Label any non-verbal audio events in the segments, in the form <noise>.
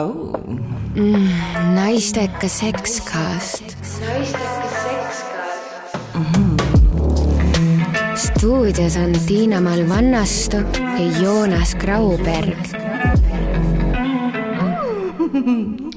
oh. mm,. naistekas sekskast. mm. -hmm. stuudios on Tiina-Mall Vannastu ja Joonas Grauberg <laughs>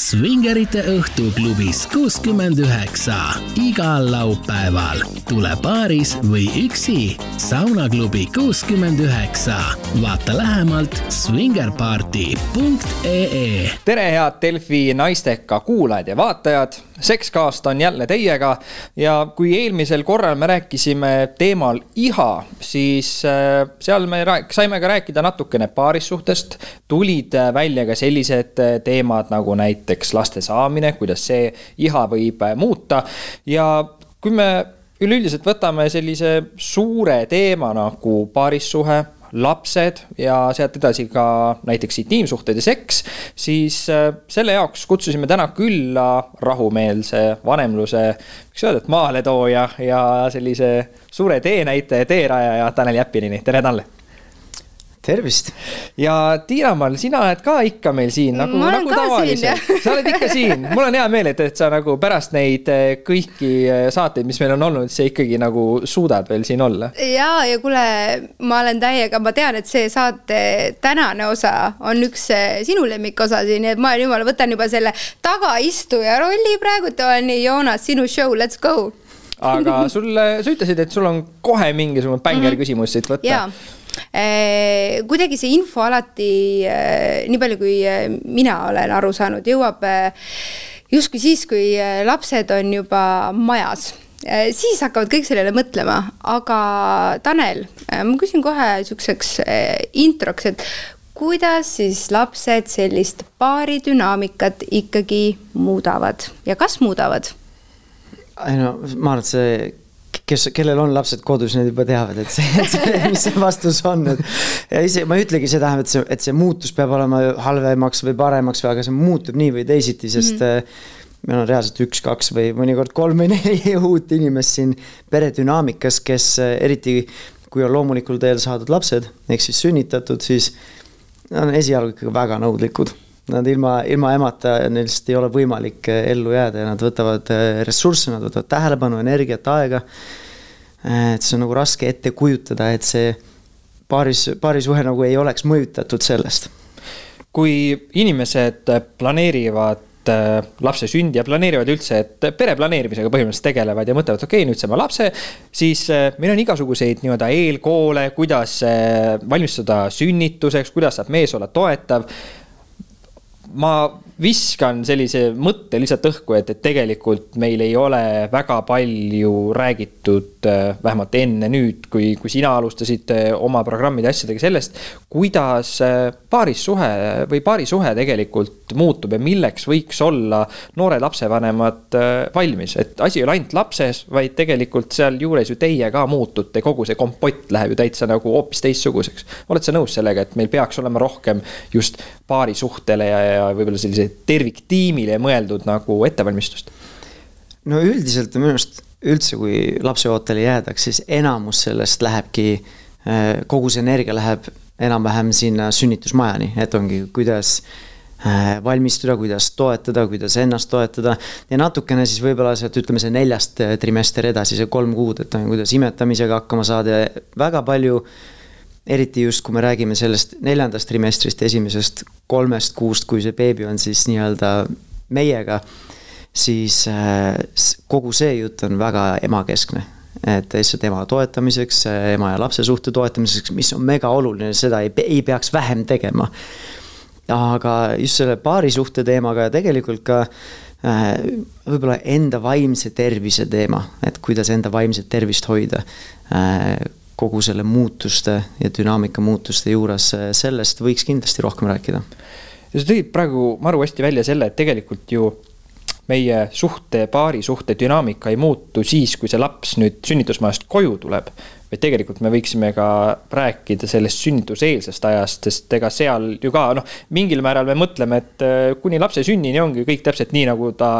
Svingerite õhtuklubis kuuskümmend üheksa igal laupäeval. tule paaris või üksi. saunaklubi kuuskümmend üheksa. vaata lähemalt svingerparty.ee. tere, head Delfi naisteka kuulajad ja vaatajad. Sekskaast on jälle teiega ja kui eelmisel korral me rääkisime teemal iha, siis äh, seal me saime ka rääkida natukene paarissuhtest. tulid äh, välja ka sellised äh, teemad nagu näiteks laste saamine, kuidas see iha võib muuta ja kui me üleüldiselt võtame sellise suure teema nagu paarissuhe lapsed ja sealt edasi ka näiteks intiimsuhted ja seks, siis äh, selle jaoks kutsusime täna külla rahumeelse vanemluse, võiks öelda, et maaletooja ja sellise suure teenäitaja, teerajaja Tanel Jeppinini, tere Tanel tervist! ja Tiina-Mall, sina oled ka ikka meil siin nagu, nagu tavaliselt. sa oled ikka siin, mul on hea meel, et, et sa nagu pärast neid eh, kõiki eh, saateid, mis meil on olnud, sa ikkagi nagu suudad veel siin olla. ja, ja kuule, ma olen täiega, ma tean, et see saate tänane osa on üks eh, sinu lemmikosa siin, nii et ma olen jumala, võtan juba selle tagaistuja rolli praegu, et olen nii, Joonas, sinu show, let's go aga <laughs> sulle, sa ütlesid, et sul on kohe mingisugune bängar mhm. küsimus siit võtta Eh, kuidagi see info alati, eh, nii palju kui eh, mina olen aru saanud, jõuab justkui siis, kui lapsed on juba majas siis hakkavad kõik sellele mõtlema, aga Tanel, ma küsin kohe niisuguseks introks, et kuidas siis lapsed sellist paaridünaamikat ikkagi muudavad ja kas muudavad? ei no ma arvan, et see kes, kellel on lapsed kodus, need juba teavad, et see, et see, mis see vastus on, et. ja ise, ma ei ütlegi seda, et see, et see muutus peab olema halvemaks või paremaks või, aga see muutub nii või teisiti, sest mm. -hmm meil on reaalselt üks, kaks või mõnikord kolm või neli <laughs> uut inimest siin peredünaamikas, kes eriti kui on loomulikul teel saadud lapsed ehk siis sünnitatud, siis on esialgu ikkagi väga nõudlikud Nad ilma, ilma emata, neil lihtsalt ei ole võimalik eh, ellu jääda ja nad võtavad eh, ressursse, nad võtavad tähelepanu, energiat, aega. Eh, et see on nagu raske ette kujutada, et see paaris, paarisuhe nagu ei oleks mõjutatud sellest. kui inimesed planeerivad lapse sündi ja planeerivad üldse, et pere planeerimisega põhimõtteliselt tegelevad ja mõtlevad, okei okay,, nüüd saame lapse. siis meil on igasuguseid nii-öelda eelkoole, kuidas valmistuda sünnituseks, kuidas saab mees olla toetav ma viskan sellise mõtte lihtsalt õhku, et, et tegelikult meil ei ole väga palju räägitud, äh, vähemalt enne nüüd, kui, kui sina alustasid äh, oma programmide asjadega sellest, kuidas äh, paarissuhe või paarisuhe tegelikult muutub ja milleks võiks olla noored lapsevanemad valmis, et asi ei ole ainult lapses, vaid tegelikult sealjuures ju teie ka muutute, kogu see kompott läheb ju täitsa nagu hoopis teistsuguseks. oled sa nõus sellega, et meil peaks olema rohkem just paarisuhtele ja, ja võib-olla sellise terviktiimile mõeldud nagu ettevalmistust? no üldiselt minu arust üldse, kui lapseootele jäädakse, siis enamus sellest lähebki, äh, kogu see energia läheb enam-vähem sinna sünnitusmajani, et ongi, kuidas äh, valmistuda, kuidas toetada, kuidas ennast toetada. ja natukene siis võib-olla sealt ütleme see neljast trimester edasi, see kolm kuud, et kuidas imetamisega hakkama saada ja väga palju eriti just, kui me räägime sellest neljandast trimestrist, esimesest kolmest kuust, kui see beebi on siis nii-öelda meiega, siis äh, kogu see jutt on väga emakeskne. et lihtsalt ema toetamiseks, ema ja lapse suhte toetamiseks, mis on mega oluline, seda ei, ei peaks vähem tegema. aga just selle paarisuhte teemaga ja tegelikult ka äh, võib-olla enda vaimse tervise teema, et kuidas enda vaimset tervist hoida äh, kogu selle muutuste ja dünaamika muutuste juures, sellest võiks kindlasti rohkem rääkida. ja sa tõid praegu maru hästi välja selle, et tegelikult ju meie suhte, paari suhte dünaamika ei muutu siis, kui see laps nüüd sünnitusmajast koju tuleb. vaid tegelikult me võiksime ka rääkida sellest sünnituseelsest ajast, sest ega seal ju ka noh, mingil määral me mõtleme, et äh, kuni lapse sünnini ongi kõik täpselt nii, nagu ta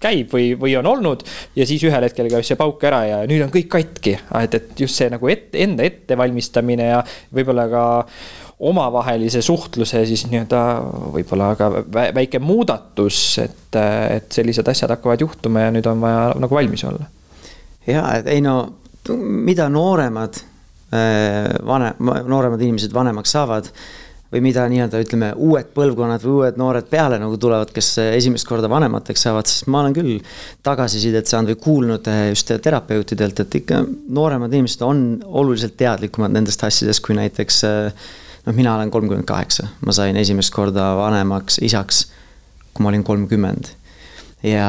käib või, või on olnud. ja siis ühel hetkel käib see pauk ära ja nüüd on kõik katki, et, et just see nagu ette, enda ettevalmistamine ja võib-olla ka omavahelise suhtluse siis nii-öelda võib-olla ka väike muudatus, et, et sellised asjad hakkavad juhtuma ja nüüd on vaja nagu valmis olla. ja, et ei no, mida nooremad, äh, vanem, nooremad inimesed vanemaks saavad või mida nii-öelda ütleme, uued põlvkonnad või uued noored peale nagu tulevad, kes esimest korda vanemateks saavad, siis ma olen küll tagasisidet saanud või kuulnud eh, just terapeutidelt, et ikka nooremad inimesed on oluliselt teadlikumad nendest asjadest, kui näiteks eh, noh, mina olen kolmkümmend kaheksa, ma sain esimest korda vanemaks isaks, kui ma olin kolmkümmend. Ja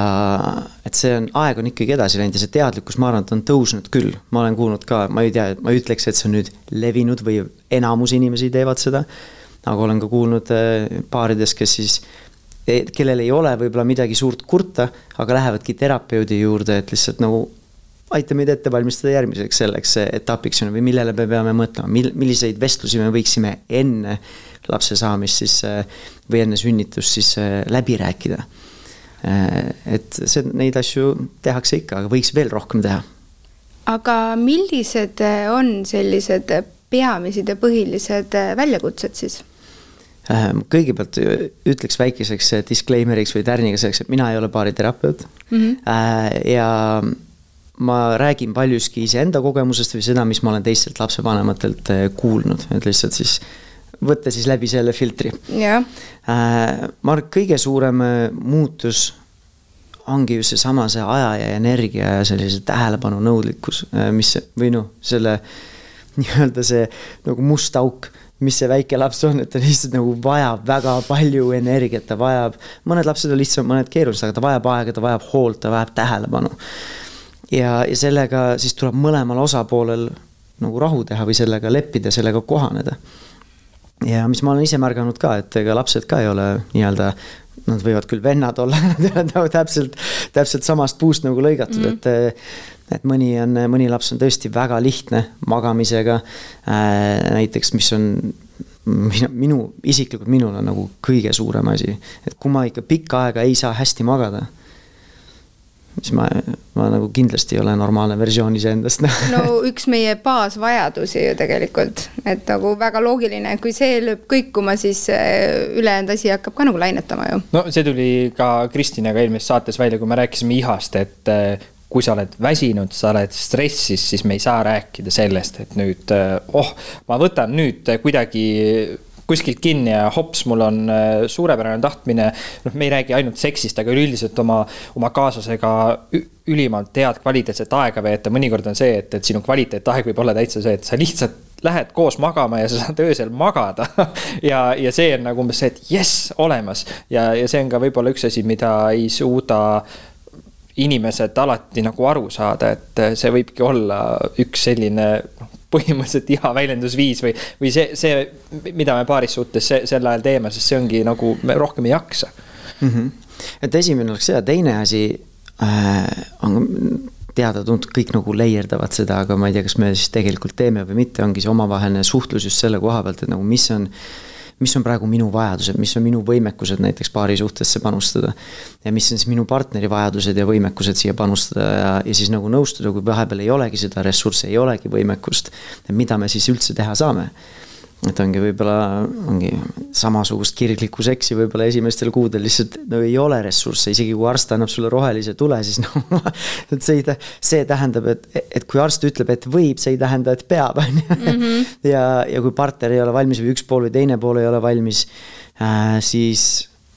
et see on, aeg on ikkagi edasi läinud ja see teadlikkus, ma arvan, et on tõusnud küll, ma olen kuulnud ka, ma ei tea, ma ei ütleks, et see on nüüd levinud või enamus inimesi teevad seda aga olen ka kuulnud äh, paaridest, kes siis, e, kellel ei ole võib-olla midagi suurt kurta, aga lähevadki terapeudi juurde, et lihtsalt nagu aita meid ette valmistada järgmiseks selleks etapiks või millele me peame mõtlema, mil-, milliseid vestlusi me võiksime enne lapse saamist siis äh, või enne sünnitust siis äh, läbi rääkida. et see, neid asju tehakse ikka, aga võiks veel rohkem teha. aga millised on sellised peamised ja põhilised väljakutsed siis? Ehm, kõigepealt ütleks väikeseks disclaimer'iks või tärniga selleks, et mina ei ole baariterapeut mm. -hmm. ja ma räägin paljuski iseenda kogemusest või seda, mis ma olen teistelt lapsevanematelt äh, kuulnud, et lihtsalt siis võtta siis läbi selle filtri. Äh, ma arvan, et kõige suurem muutus ongi just seesama, see aja ja energia ja sellise tähelepanu nõudlikkus, mis või noh, selle <laughs> nii-öelda see nagu must auk mis see väike laps on, et ta lihtsalt nagu vajab väga palju energiat, ta vajab, mõned lapsed on lihtsalt, mõned keerulised, aga ta vajab aega, ta vajab hoolt, ta vajab tähelepanu. ja, ja sellega siis tuleb mõlemal osapoolel nagu rahu teha või sellega leppida, sellega kohaneda. Ja mis ma olen ise märganud ka, et ega lapsed ka ei ole nii-öelda nad võivad küll vennad olla, <laughs> nad ei ole nagu täpselt, täpselt samast puust nagu lõigatud mm, -hmm. et et mõni on, mõni laps on tõesti väga lihtne magamisega äh,. näiteks, mis on minu, minu, isiklikult minul on nagu kõige suurem asi, et kui ma ikka pikka aega ei saa hästi magada siis ma, ma nagu kindlasti ei ole normaalne versioon iseendast no <laughs> üks meie baasvajadusi ju tegelikult, et nagu väga loogiline, kui see lööb kõikuma, siis äh, ülejäänud asi hakkab ka nagu lainetama ju. no see tuli ka Kristinaga eelmises saates välja, kui me rääkisime ihast, et äh, kui sa oled väsinud, sa oled stressis, siis me ei saa rääkida sellest, et nüüd eh, oh, ma võtan nüüd kuidagi kuskilt kinni ja hops, mul on eh, suurepärane tahtmine. noh, me ei räägi ainult seksist, aga üleüldiselt oma, oma kaaslasega ülimalt head kvaliteetset aega veeta. mõnikord on see, et, et sinu kvaliteetaeg võib olla täitsa see, et sa lihtsalt lähed koos magama ja sa saad öösel magada <laughs> ja, ja see on nagu umbes see, et jess, olemas ja, ja see on ka võib-olla üks asi, mida ei suuda inimesed alati nagu aru saada, et see võibki olla üks selline noh, põhimõtteliselt iha väljendusviis või, või see, see, mida me paaris suhtes se, sel ajal teeme, sest see ongi nagu, me rohkem ei jaksa mm. -hmm. et esimene oleks see ja teine asi äh, on teada-tuntud, kõik nagu leierdavad seda, aga ma ei tea, kas me siis tegelikult teeme või mitte, ongi see omavaheline suhtlus just selle koha pealt, et nagu mis on äh, mis on praegu minu vajadused, mis on minu võimekused näiteks paari suhtesse panustada. ja mis on siis minu partneri vajadused ja võimekused siia panustada ja, ja siis nagu nõustuda, kui vahepeal ei olegi seda ressurssi, ei olegi võimekust. mida me siis üldse teha saame et ongi võib-olla, ongi samasugust kirglikku seksi võib-olla esimestel kuudel lihtsalt no ei ole ressursse, isegi kui arst annab sulle rohelise tule, siis noh, et see ei, see tähendab, et, et kui arst ütleb, et võib, see ei tähenda, et peab, on ju. Mhm. ja, ja kui partner ei ole valmis või üks pool või teine pool ei ole valmis äh,, siis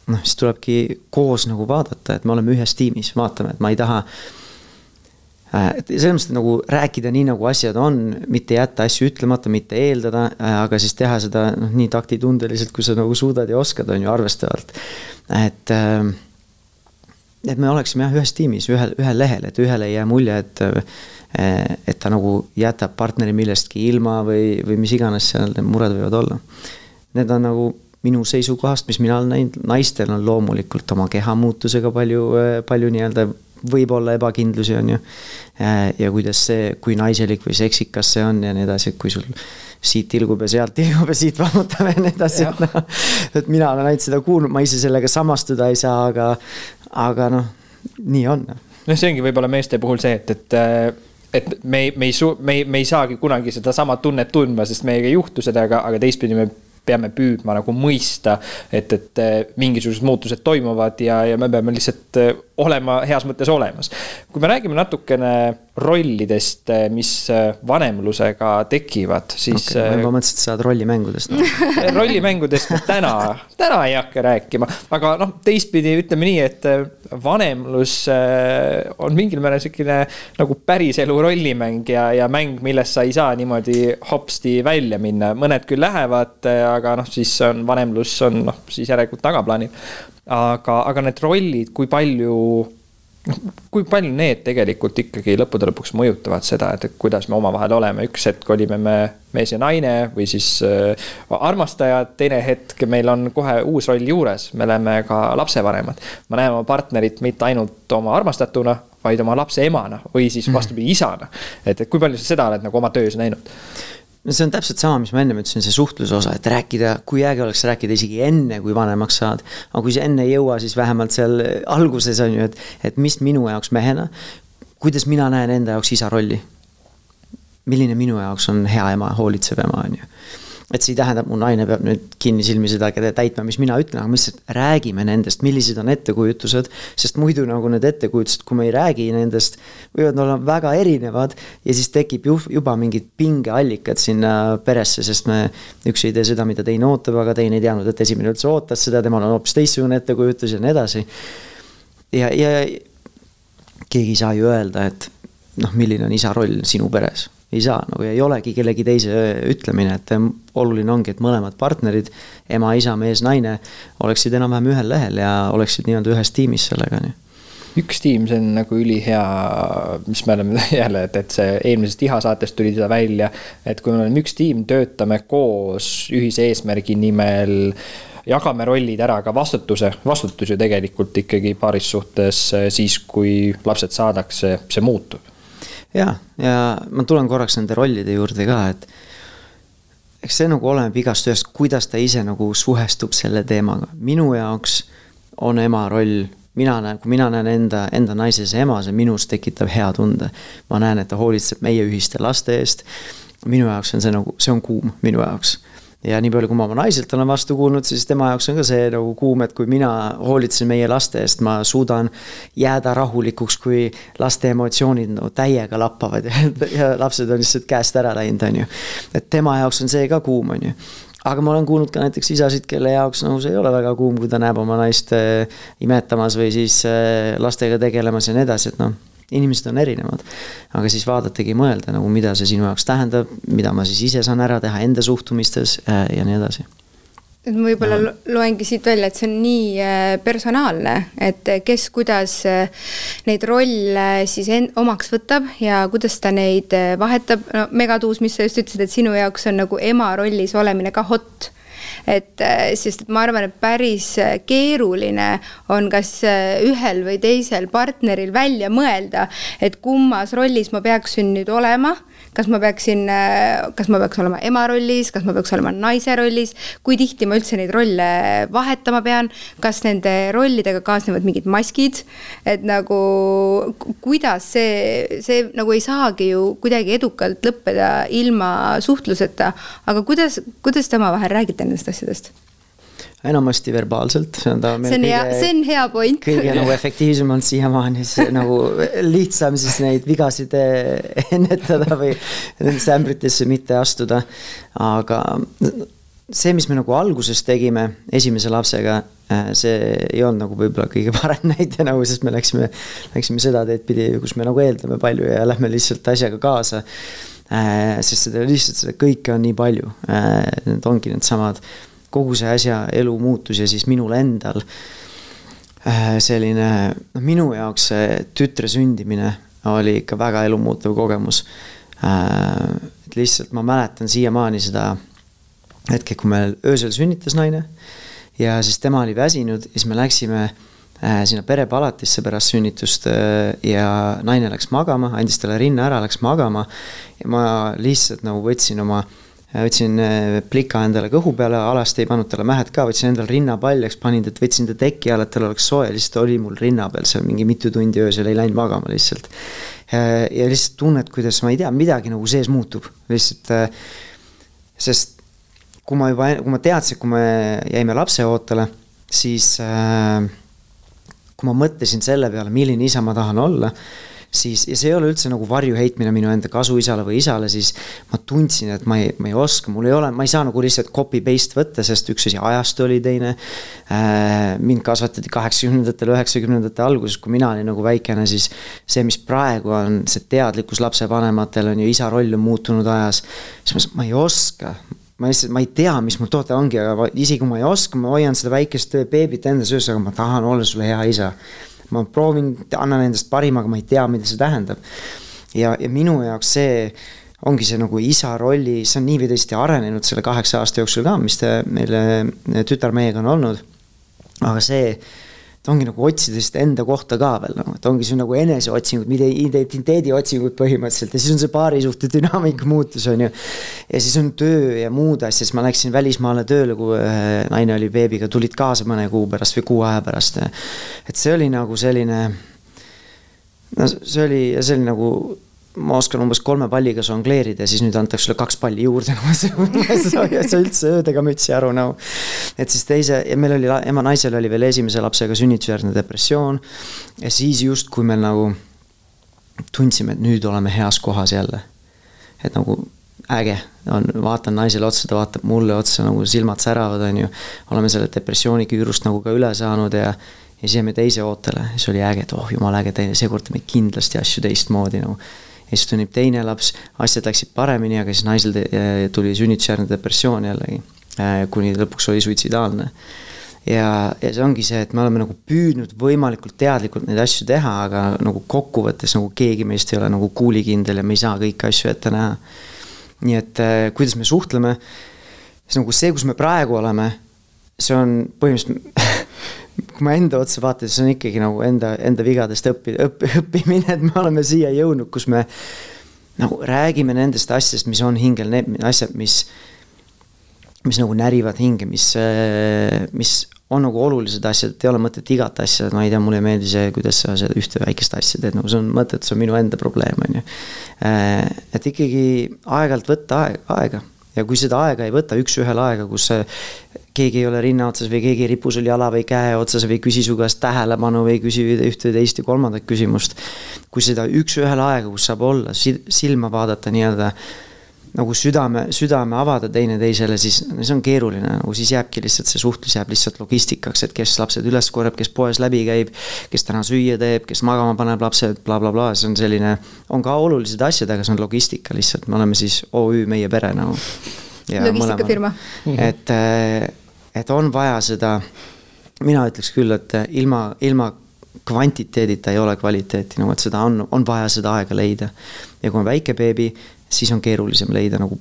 noh, siis tulebki koos nagu vaadata, et me oleme ühes tiimis, vaatame, et ma ei taha et selles mõttes nagu rääkida nii, nagu asjad on, mitte jätta asju ütlemata, mitte eeldada, äh, aga siis teha seda noh, nii taktitundeliselt, kui sa nagu suudad ja oskad, on ju, arvestavalt. et, äh, et me oleksime jah, ühes tiimis, ühel, ühel lehel, et ühele ei jää mulje, et et ta nagu jätab partneri millestki ilma või, või mis iganes seal need mured võivad olla. Need on nagu minu seisukohast, mis mina olen näinud, naistel on loomulikult oma keha muutusega palju, palju nii-öelda võib olla ebakindlusi, on ju. ja kuidas see, kui naiselik või seksikas see on ja nii edasi, et kui sul siit tilgub ja sealt <laughs> tilgub ja siit vammutab ja nii edasi, et noh. et mina olen ainult seda kuulnud, ma ise sellega samastuda ei saa, aga, aga noh, nii on. noh, see ongi võib-olla meeste puhul see, et, et et me me ei me ei, me ei saagi kunagi sedasama tunnet tundma, sest meiega ei juhtu seda, aga, aga teistpidi me peame püüdma nagu mõista, et, et mingisugused muutused toimuvad ja, ja me peame lihtsalt olema heas mõttes olemas. kui me räägime natukene rollidest, mis vanemlusega tekivad, siis okay,. ma juba mõtlesin, et sa saad rollimängudest no. <laughs> rollimängudest täna, täna ei hakka rääkima, aga noh, teistpidi ütleme nii, et vanemlus on mingil määral siukene nagu päriselu rollimäng ja, ja mäng, millest sa ei saa niimoodi hopsti välja minna, mõned küll lähevad, aga noh, siis on vanemlus on noh, siis järelikult tagaplaanil aga, aga need rollid, kui palju noh, kui palju need tegelikult ikkagi lõppude lõpuks mõjutavad seda, et, et kuidas me omavahel oleme, üks hetk olime me mees ja naine või siis äh, armastajad, teine hetk meil on kohe uus roll juures, me oleme ka lapsevanemad. ma näen oma partnerit mitte ainult oma armastatuna, vaid oma lapse emana või siis mhm. vastupidi isana. et, et kui palju sa seda oled nagu oma töös näinud? No see on täpselt sama, mis ma ennem ütlesin, see suhtluse osa, et rääkida, kui äge oleks rääkida isegi enne, kui vanemaks saad. aga kui sa enne ei jõua, siis vähemalt seal alguses on ju, et, et mis minu jaoks mehena, kuidas mina näen enda jaoks isa rolli. milline minu jaoks on hea ema, hoolitsev ema, on ju et see ei tähenda, et mu naine peab nüüd kinnisilmi seda täitma, mis mina ütlen, aga me lihtsalt räägime nendest, millised on ettekujutused. sest muidu nagu need ettekujutused, kui me ei räägi nendest, võivad olla väga erinevad ja siis tekib ju, juba mingid pingeallikad sinna peresse, sest me, üks ei tee seda, mida teine ootab, aga teine ei teadnud, et esimene üldse ootas seda, temal on hoopis teistsugune ettekujutus ja nii edasi. ja, ja keegi ei saa ju öelda, et noh, milline on isa roll sinu peres ei saa nagu ei olegi kellegi teise ütlemine, et oluline ongi, et mõlemad partnerid, ema, isa, mees, naine, oleksid enam-vähem ühel lehel ja oleksid nii-öelda ühes tiimis sellega, nii. Üks tiim, see on nagu ülihea, mis me oleme <laughs> jälle, et, et see eelmisest Iha saatest tuli seda välja, et kui me oleme üks tiim, töötame koos ühise eesmärgi nimel jagame rollid ära, ka vastutuse, vastutus ju tegelikult ikkagi paaris suhtes siis, kui lapsed saadakse, see muutub ja, ja ma tulen korraks nende rollide juurde ka, et eks see nagu oleneb igast ühest, kuidas ta ise nagu suhestub selle teemaga. minu jaoks on ema roll, mina näen, kui mina näen enda, enda naises ema, see minus tekitab hea tunde. ma näen, et ta hoolitseb meie ühiste laste eest. minu jaoks on see nagu, see on kuum minu jaoks ja nii palju, kui ma oma naiselt olen vastu kuulnud, siis tema jaoks on ka see nagu kuum, et kui mina hoolitsen meie laste eest, ma suudan jääda rahulikuks, kui laste emotsioonid no täiega lappavad ja, <laughs> ja lapsed on lihtsalt käest ära läinud, on ju. et tema jaoks on see ka kuum, on ju aga ma olen kuulnud ka näiteks isasid, kelle jaoks nagu see ei ole väga kuum, kui ta näeb oma naist äh, imetamas või siis äh, lastega tegelemas ja nii edasi, et noh inimesed on erinevad. aga siis vaadatagi, mõelda nagu, mida see sinu jaoks tähendab, mida ma siis ise saan ära teha enda suhtumistes äh, ja nii edasi et ma võib-olla no. loengi siit välja, et see on nii äh, personaalne, et kes kuidas äh, neid rolle siis en-, omaks võtab ja kuidas ta neid vahetab, no megatuus, mis sa just ütlesid, et sinu jaoks on nagu ema rollis olemine ka hot et äh, sest ma arvan, et päris äh, keeruline on kas äh, ühel või teisel partneril välja mõelda, et kummas rollis ma peaksin nüüd olema kas ma peaksin, kas ma peaks olema ema rollis, kas ma peaks olema naise rollis, kui tihti ma üldse neid rolle vahetama pean, kas nende rollidega kaasnevad mingid maskid, et nagu kuidas see, see nagu ei saagi ju kuidagi edukalt lõppeda ilma suhtluseta, aga kuidas, kuidas te omavahel räägite nendest asjadest? Enamasti verbaalselt, see on hea, see on hea point. kõige nagu efektiivsem on siiamaani see nagu lihtsam siis neid vigasid eh, ennetada või nendesse ämbritesse mitte astuda. aga see, mis me nagu alguses tegime esimese lapsega, eh, see ei olnud nagu võib-olla kõige parem <laughs> näide nagu, sest me läksime, läksime seda teed pidi, kus me nagu eeldame palju ja lähme lihtsalt asjaga kaasa. Eh, sest seda lihtsalt seda kõike on nii palju, need ongi needsamad kogu see asja, elu muutus ja siis minul endal äh, selline, noh, minu jaoks see tütre sündimine oli ikka väga elumuutev kogemus. Äh, et lihtsalt ma mäletan siiamaani seda hetke, kui meil öösel sünnitas naine ja siis tema oli väsinud ja siis me läksime äh, sinna perepalatisse pärast sünnitust ja naine läks magama, andis talle rinna ära, läks magama ja ma lihtsalt nagu võtsin oma äh, võtsin äh, plika endale kõhu peale, alasti ei pannud talle mähed ka, võtsin endale rinnapaljaks, panin ta, võtsin ta teki alla, et tal oleks soe, lihtsalt oli mul rinna peal seal mingi mitu tundi öösel, ei läinud magama lihtsalt. Äh, ja lihtsalt tunned, kuidas ma ei tea, midagi nagu sees muutub, lihtsalt. Äh, sest kui ma juba, kui ma teadsin, kui me jäime lapseootele, siis äh, kui ma mõtlesin selle peale, milline isa ma tahan olla siis, ja see ei ole üldse nagu varju heitmine minu enda kasuisale või isale, siis ma tundsin, et ma ei, ma ei oska, mul ei ole, ma ei saa nagu lihtsalt copy paste võtta, sest üks asi ajastu oli teine äh,. mind kasvatati kaheksakümnendatel, üheksakümnendate alguses, kui mina olin nagu väikene, siis see, mis praegu on see teadlikkus lapsevanematel on ju, isa roll on muutunud ajas. siis ma, ma ei oska, ma lihtsalt, ma ei tea, mis mul toode ongi, aga isegi kui ma ei oska, ma hoian seda väikest beebit enda söös, aga ma tahan olla sulle hea isa ma proovin, annan endast parima, aga ma ei tea, mida see tähendab. ja, ja minu jaoks see ongi see nagu isa rolli, see on nii või teisiti arenenud selle kaheksa aasta jooksul ka, mis te meile tütar meiega on olnud. aga see et ongi nagu otsida lihtsalt enda kohta ka veel nagu, et ongi see nagu eneseotsingud, identiteediotsingud põhimõtteliselt ja siis on see paarisuhte dünaamika muutus, on ju. ja siis on töö ja muud asjad, siis ma läksin välismaale tööle, kui naine oli beebiga, tulid kaasa mõne kuu pärast või kuu aja pärast. et see oli nagu selline. no see oli, see oli nagu ma oskan umbes kolme palliga žongleerida ja siis nüüd antakse sulle kaks palli juurde <laughs> no,. sa ei saa üldse öödega mütsi aru no.. et siis teise ja meil oli, ema naisel oli veel esimese lapsega sünnitusjärgne depressioon. ja siis justkui me nagu tundsime, et nüüd oleme heas kohas jälle. et nagu äge on, vaatan naisele otsa, ta vaatab mulle otsa, nagu silmad säravad, on ju. oleme selle depressiooni küürust nagu ka üle saanud ja ja siis jäime teise ootele, siis oli äge, et oh jumala äge, teine, seekord teeme kindlasti asju teistmoodi nagu no ja siis sünnib teine laps, asjad läksid paremini, aga siis naisel tuli sünnitusjärgne depressioon jällegi, äh, kuni lõpuks oli suitsidaalne. ja, ja see ongi see, et me oleme nagu püüdnud võimalikult teadlikult neid asju teha, aga nagu kokkuvõttes nagu keegi meist ei ole nagu kuulikindel ja me ei saa kõiki asju ette näha. nii et äh, kuidas me suhtleme, siis nagu see, kus me praegu oleme, see on põhimõtteliselt <laughs> kui ma enda otsa vaatan, siis on ikkagi nagu enda, enda vigadest õppi-, õpp-, <laughs> õppimine, et me oleme siia jõudnud, kus me nagu räägime nendest asjadest, mis on hingel, need asjad, mis, mis nagu närivad hinge, mis, mis on nagu olulised asjad, ei ole mõtet igat asja, ma ei tea, mulle ei meeldi see, kuidas sa seda ühte väikest asja teed, nagu see on mõttetu, see on minu enda probleem, on ju. et ikkagi aeg-ajalt võtta aeg, aega ja kui seda aega ei võta üks-ühele aega, kus keegi ei ole rinna otsas või keegi ei ripu sul jala või käe otsas või küsi su käest tähelepanu või küsi ühte teist või kolmandat küsimust. kui seda üks-ühele aega, kus saab olla, silma vaadata nii-öelda nagu südame, südame avada teineteisele, siis see on keeruline, nagu siis jääbki lihtsalt see suhtlus jääb lihtsalt logistikaks, et kes lapsed üles korjab, kes poes läbi käib, kes täna süüa teeb, kes magama paneb lapsed bla, bla, blablabla, see on selline, on ka olulised asjad, aga see on logistika lihtsalt, me oleme siis OÜ Meie Pere nagu. <laughs> logistikafirma. et, et on vaja seda, mina ütleks küll, et ilma, ilma kvantiteedita ei ole kvaliteeti, nagu et seda on, on vaja seda aega leida. ja kui on väike beebi, siis on keerulisem leida nagu,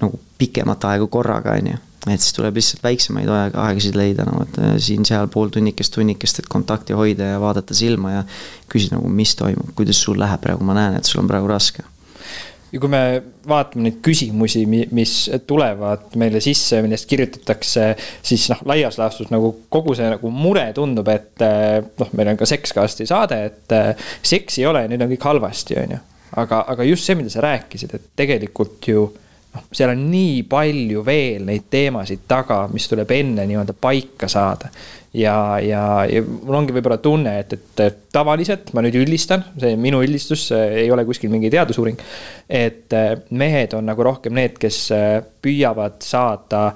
nagu pikemat aega korraga, on ju. et siis tuleb lihtsalt väiksemaid aega, aegasid leida, no vot äh, siin-seal pool tunnikest, tunnikest, et kontakti hoida ja vaadata silma ja küsida nagu, mis toimub, kuidas sul läheb praegu, ma näen, et sul on praegu raske ja kui me vaatame neid küsimusi, mis tulevad meile sisse, millest kirjutatakse, siis noh, laias laastus nagu kogu see nagu mure tundub, et äh, noh, meil on ka Sexcasti saade, et äh, seksi ei ole ja nüüd on kõik halvasti, on ju aga, aga just see, mida sa rääkisid, et tegelikult ju noh, seal on nii palju veel neid teemasid taga, mis tuleb enne nii-öelda paika saada. Ja, ja, ja mul ongi võib-olla tunne, et, et tavaliselt ma nüüd üldistan, see minu üldistus ei ole kuskil mingi teadusuuring. et mehed on nagu rohkem need, kes püüavad saada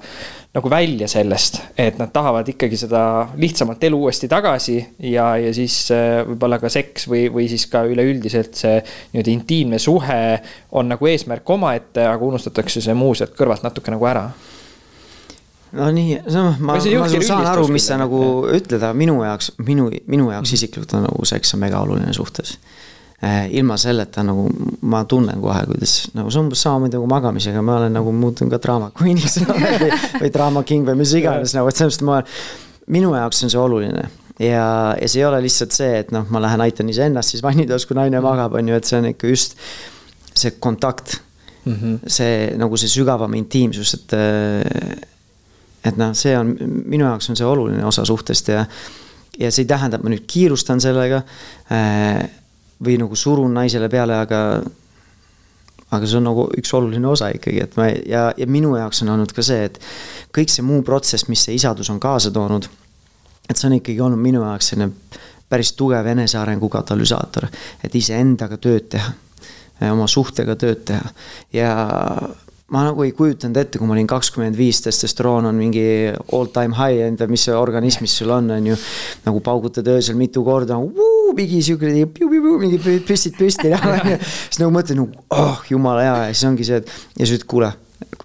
nagu välja sellest, et nad tahavad ikkagi seda lihtsamat elu uuesti tagasi ja, ja siis äh, võib-olla ka seks või, või siis ka üleüldiselt see nii-öelda intiimne suhe on nagu eesmärk omaette, aga unustatakse see muu sealt kõrvalt natuke nagu ära no nii, noh, ma, ma, saan aru, mis sa nagu ütled, aga minu jaoks, minu, minu jaoks isiklikult on nagu seks on mega oluline suhtes Eh, ilma selleta nagu ma tunnen kohe, kuidas nagu see on umbes samamoodi nagu magamisega, ma olen nagu muutunud ka draama queen'iks või, <laughs> või draama king või mis iganes nagu, et selles mõttes ma. minu jaoks on see oluline ja, ja see ei ole lihtsalt see, et noh, ma lähen aitan iseennast siis vannitoas, kui naine magab, on ju, et see on ikka just see kontakt mm. -hmm. see nagu see sügavam intiimsus, et. Et noh, see on minu jaoks on see oluline osa suhtest ja, ja see ei tähenda, et ma nüüd kiirustan sellega äh, või nagu surun naisele peale, aga aga see on nagu üks oluline osa ikkagi, et ma ja, ja minu jaoks on olnud ka see, et kõik see muu protsess, mis see isadus on kaasa toonud, et see on ikkagi olnud minu jaoks selline päris tugev enesearengu katalüsaator, et iseendaga tööd teha, oma suhtega tööd teha. Ja ma nagu ei kujutanud ette, kui ma olin kakskümmend viis, testosteroon on mingi all time high enda, mis organismis sul on, on ju. nagu paugutad öösel mitu korda, mingi sihuke, mingi püstid püsti siis nagu mõtled nagu, oh jumala hea ja siis ongi see, et ja siis ütled, kuule,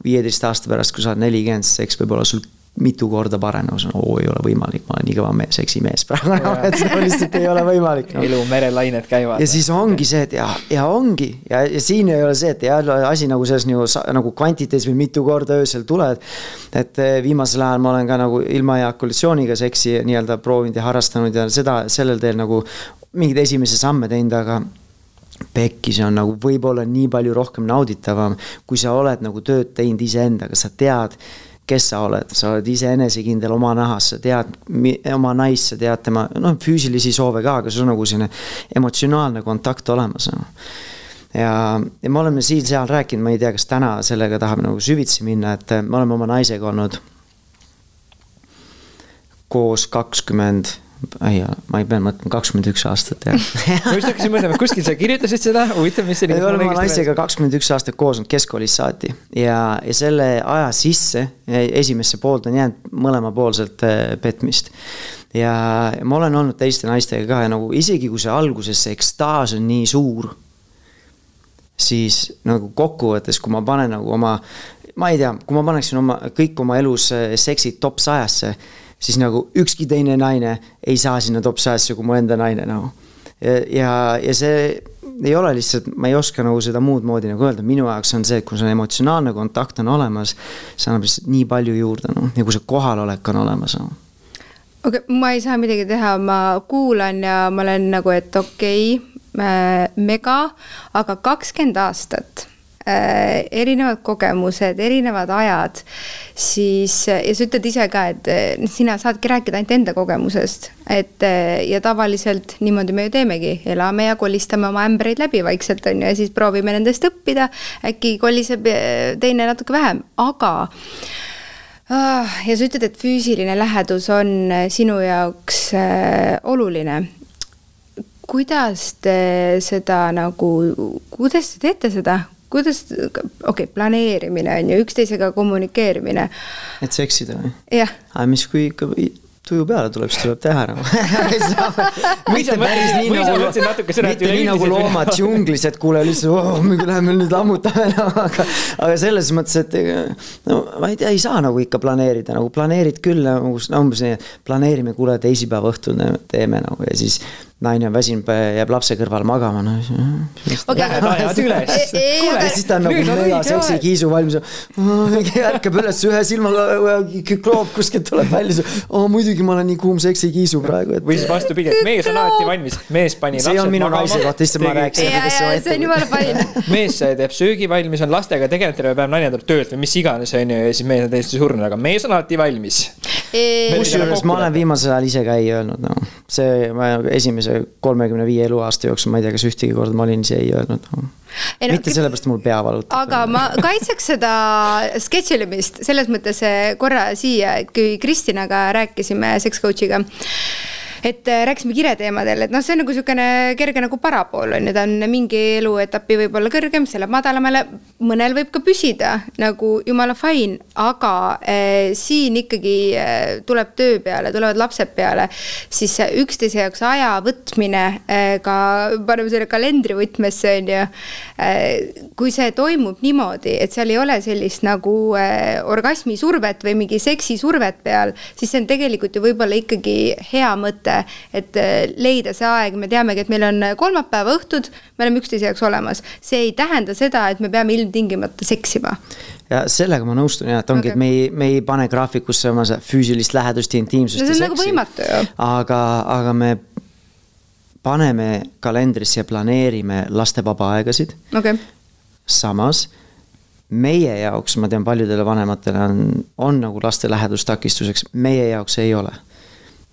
viieteist aasta pärast, kui sa oled nelikümmend, siis eks võib olla sul mitu korda parem, nagu see on, oo ei ole võimalik, ma olen nii kõva mees, seksimees praegu nagu, <laughs> et see lihtsalt ei ole võimalik no.. elu merelained käivad. ja siis ongi see, et ja, ja ongi ja, ja siin ei ole see, et jah, asi nagu selles nagu, nagu kvantiteedis või mitu korda öösel tuled. et eh, viimasel ajal ma olen ka nagu ilma ejakulatsiooniga seksi nii-öelda proovinud ja harrastanud ja seda, sellel teel nagu mingeid esimesi samme teinud, aga pekki, see on nagu võib-olla nii palju rohkem nauditavam, kui sa oled nagu tööd teinud iseendaga, sa tead kes sa oled, sa oled ise enesekindel oma nahas, sa tead oma naist, sa tead tema noh, füüsilisi soove ka, aga sul on nagu selline emotsionaalne kontakt olemas no.. ja, ja me oleme siin-seal rääkinud, ma ei tea, kas täna sellega tahame nagu süvitsi minna, et me oleme oma naisega olnud koos kakskümmend ei, ma ei pea mõtlema, kakskümmend üks aastat jah <laughs> ma just hakkasin mõtlema, kuskil sa kirjutasid seda, huvitav, mis see. me oleme oma naisega kakskümmend üks aastat koos olnud keskkoolist saati ja, ja selle aja sisse, esimesse poolt on jäänud mõlemapoolselt äh, petmist. ja ma olen olnud teiste naistega ka ja nagu isegi kui see alguses see ekstaas on nii suur, siis nagu kokkuvõttes, kui ma panen nagu oma, ma ei tea, kui ma paneksin oma, kõik oma elus äh, seksid top sajasse siis nagu ükski teine naine ei saa sinna top sajasse kui mu enda naine nagu. ja, ja, see ei ole lihtsalt, ma ei oska nagu seda muud moodi nagu öelda, minu jaoks on see, et kui see emotsionaalne kontakt on olemas, see annab lihtsalt nii palju juurde, noh, ja kui see kohalolek on olemas, noh okei okay,, ma ei saa midagi teha, ma kuulan ja ma olen nagu, et okei okay,, mega, aga kakskümmend aastat. Äh, erinevad kogemused, erinevad ajad, siis ja sa ütled ise ka, et äh, sina saadki rääkida ainult enda kogemusest, et äh, ja tavaliselt niimoodi me ju teemegi, elame ja kolistame oma ämbreid läbi vaikselt, on ju, ja siis proovime nendest õppida, äkki koliseb teine natuke vähem, aga ah, ja sa ütled, et füüsiline lähedus on sinu jaoks oluline. Kuidas te seda nagu, kuidas te teete seda, kuidas, okei okay,, planeerimine on ju, üksteisega kommunikeerimine. et seksida või? jah. aga mis, kui ikka tuju peale tuleb, siis tuleb teha nagu <laughs> mitte päris nii nagu, mitte nii nagu loomad džunglis, et kuule lihtsalt oh,, me läheme nüüd lammutame no,, <laughs> aga, aga selles mõttes, et no ma ei tea, ei saa nagu ikka planeerida, nagu planeerid küll nagu no, umbes nii, planeerime, kuule teisipäeva õhtul teeme nagu ja siis naine on väsinud, jääb lapse kõrval magama, no siis okay.. Lähed ajad üles. ja siis ta on nagu mega seksi kiisu valmis. ärkab üles ühe silmaga, kloop kuskilt tuleb välja, oh muidugi ma olen nii kuum seksi kiisu praegu et.... või siis vastupidi, et mees on alati valmis, mees pani. see on minu naise kohta, lihtsalt ma rääkisin. see on jumala panin. <laughs> mees teeb söögi valmis, on lastega tegelenud terve päev, naine tuleb töölt või mis iganes, on ju, ja siis mees on täiesti surnud, aga mees on alati valmis. kusjuures ma olen viimasel ajal ise ka ei öelnud, noh, see ma esimese kolmekümne viie eluaasta jooksul, ma ei tea, kas ühtegi korda ma olin ise ei öelnud no.. No, mitte sellepärast, et mul pea valutab. aga ma kaitseks seda sketšilimist selles mõttes eh, korra siia, kui Kristinaga rääkisime sex coach'iga et äh, rääkisime kireteemadel, et noh, see on nagu niisugune kerge nagu parapool on ju, ta on mingi eluetapi võib-olla kõrgem, see läheb madalamale, mõnel võib ka püsida nagu jumala fine, aga äh, siin ikkagi äh, tuleb töö peale, tulevad lapsed peale, siis üksteise jaoks aja võtmine äh, ka, paneme selle kalendri võtmesse, on ju kui see toimub niimoodi, et seal ei ole sellist nagu äh, orgasmi survet või mingi seksi survet peal, siis see on tegelikult ju võib-olla ikkagi hea mõte mõte, et äh, leida see aeg, me teamegi, et meil on kolmapäeva õhtud, me oleme üksteise jaoks olemas. see ei tähenda seda, et me peame ilmtingimata seksima ja sellega ma nõustun jah, et ongi okay., et me ei, me ei pane graafikusse oma füüsilist lähedust intiimsust no,. see on nagu võimatu ju. aga, aga me paneme kalendrisse ja planeerime laste vaba aegasid okay.. samas meie jaoks, ma tean, paljudele vanematele on, on nagu laste lähedus takistuseks, meie jaoks ei ole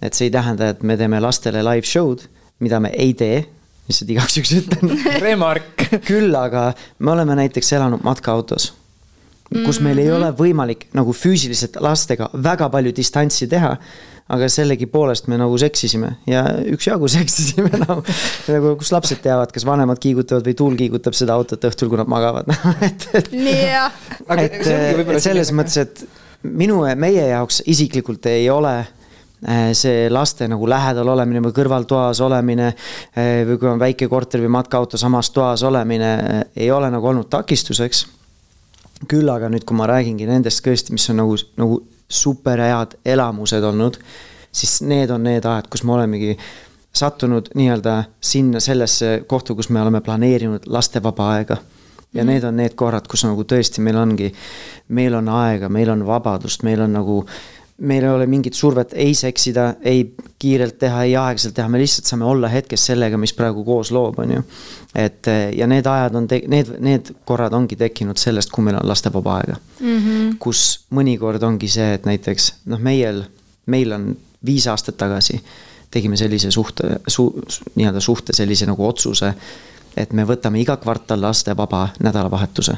et see ei tähenda, et me teeme lastele live show'd, mida me ei tee lihtsalt igaks juhuks ütlen <laughs> Remark. küll aga me oleme näiteks elanud matkaautos, kus meil ei ole võimalik nagu füüsiliselt lastega väga palju distantsi teha aga sellegipoolest me nagu seksisime ja üksjagu <laughs> seksisime nagu, nagu kus lapsed teavad, kas vanemad kiigutavad või tuul kiigutab seda autot õhtul, kui nad magavad <laughs> et, et. et, et selles mõttes, et minu, meie jaoks isiklikult ei ole see laste nagu lähedal olemine või kõrvaltoas olemine äh, või kui on väike korter või matkaauto samas toas olemine, äh, ei ole nagu olnud takistuseks. küll aga nüüd, kui ma räägingi nendest tõesti, mis on nagu, nagu superhead elamused olnud, siis need on need ajad, kus me olemegi sattunud nii-öelda sinna sellesse kohta, kus me oleme planeerinud lastevaba aega. ja mm. need on need korrad, kus nagu tõesti meil ongi, meil on aega, meil on vabadust, meil on nagu meil ei ole mingit survet ei seksida, ei kiirelt teha, ei aeglaselt teha, me lihtsalt saame olla hetkes sellega, mis praegu koos loob, on ju. et ja need ajad on, need, need korrad ongi tekkinud sellest, kui meil on lastevaba aega mm. -hmm. kus mõnikord ongi see, et näiteks noh, meil, meil on viis aastat tagasi tegime sellise suhte su,, nii-öelda suhte sellise nagu otsuse, et me võtame iga kvartal lastevaba nädalavahetuse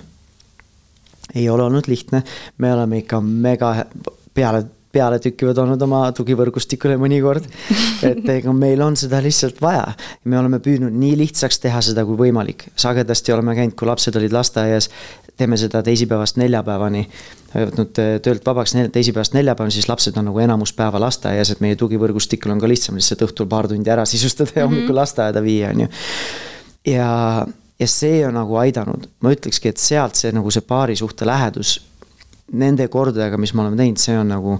ei ole olnud lihtne, me oleme ikka mega peale pealetükkivad olnud oma tugivõrgustikule mõnikord. <laughs> et ega meil on seda lihtsalt vaja. me oleme püüdnud nii lihtsaks teha seda kui võimalik. sagedasti oleme käinud, kui lapsed olid lasteaias, teeme seda teisipäevast neljapäevani. võtnud äh, töölt vabaks teisipäevast neljapäevani, siis lapsed on nagu enamus päeva lasteaias, et meie tugivõrgustikul on ka lihtsam lihtsalt õhtul paar tundi ära sisustada ja hommikul mm -hmm. lasteaeda viia, on ju. ja, ja see on nagu aidanud, ma ütlekski, et sealt see nagu see paarisuhte lähedus nende kordadega, mis me oleme teinud, see on nagu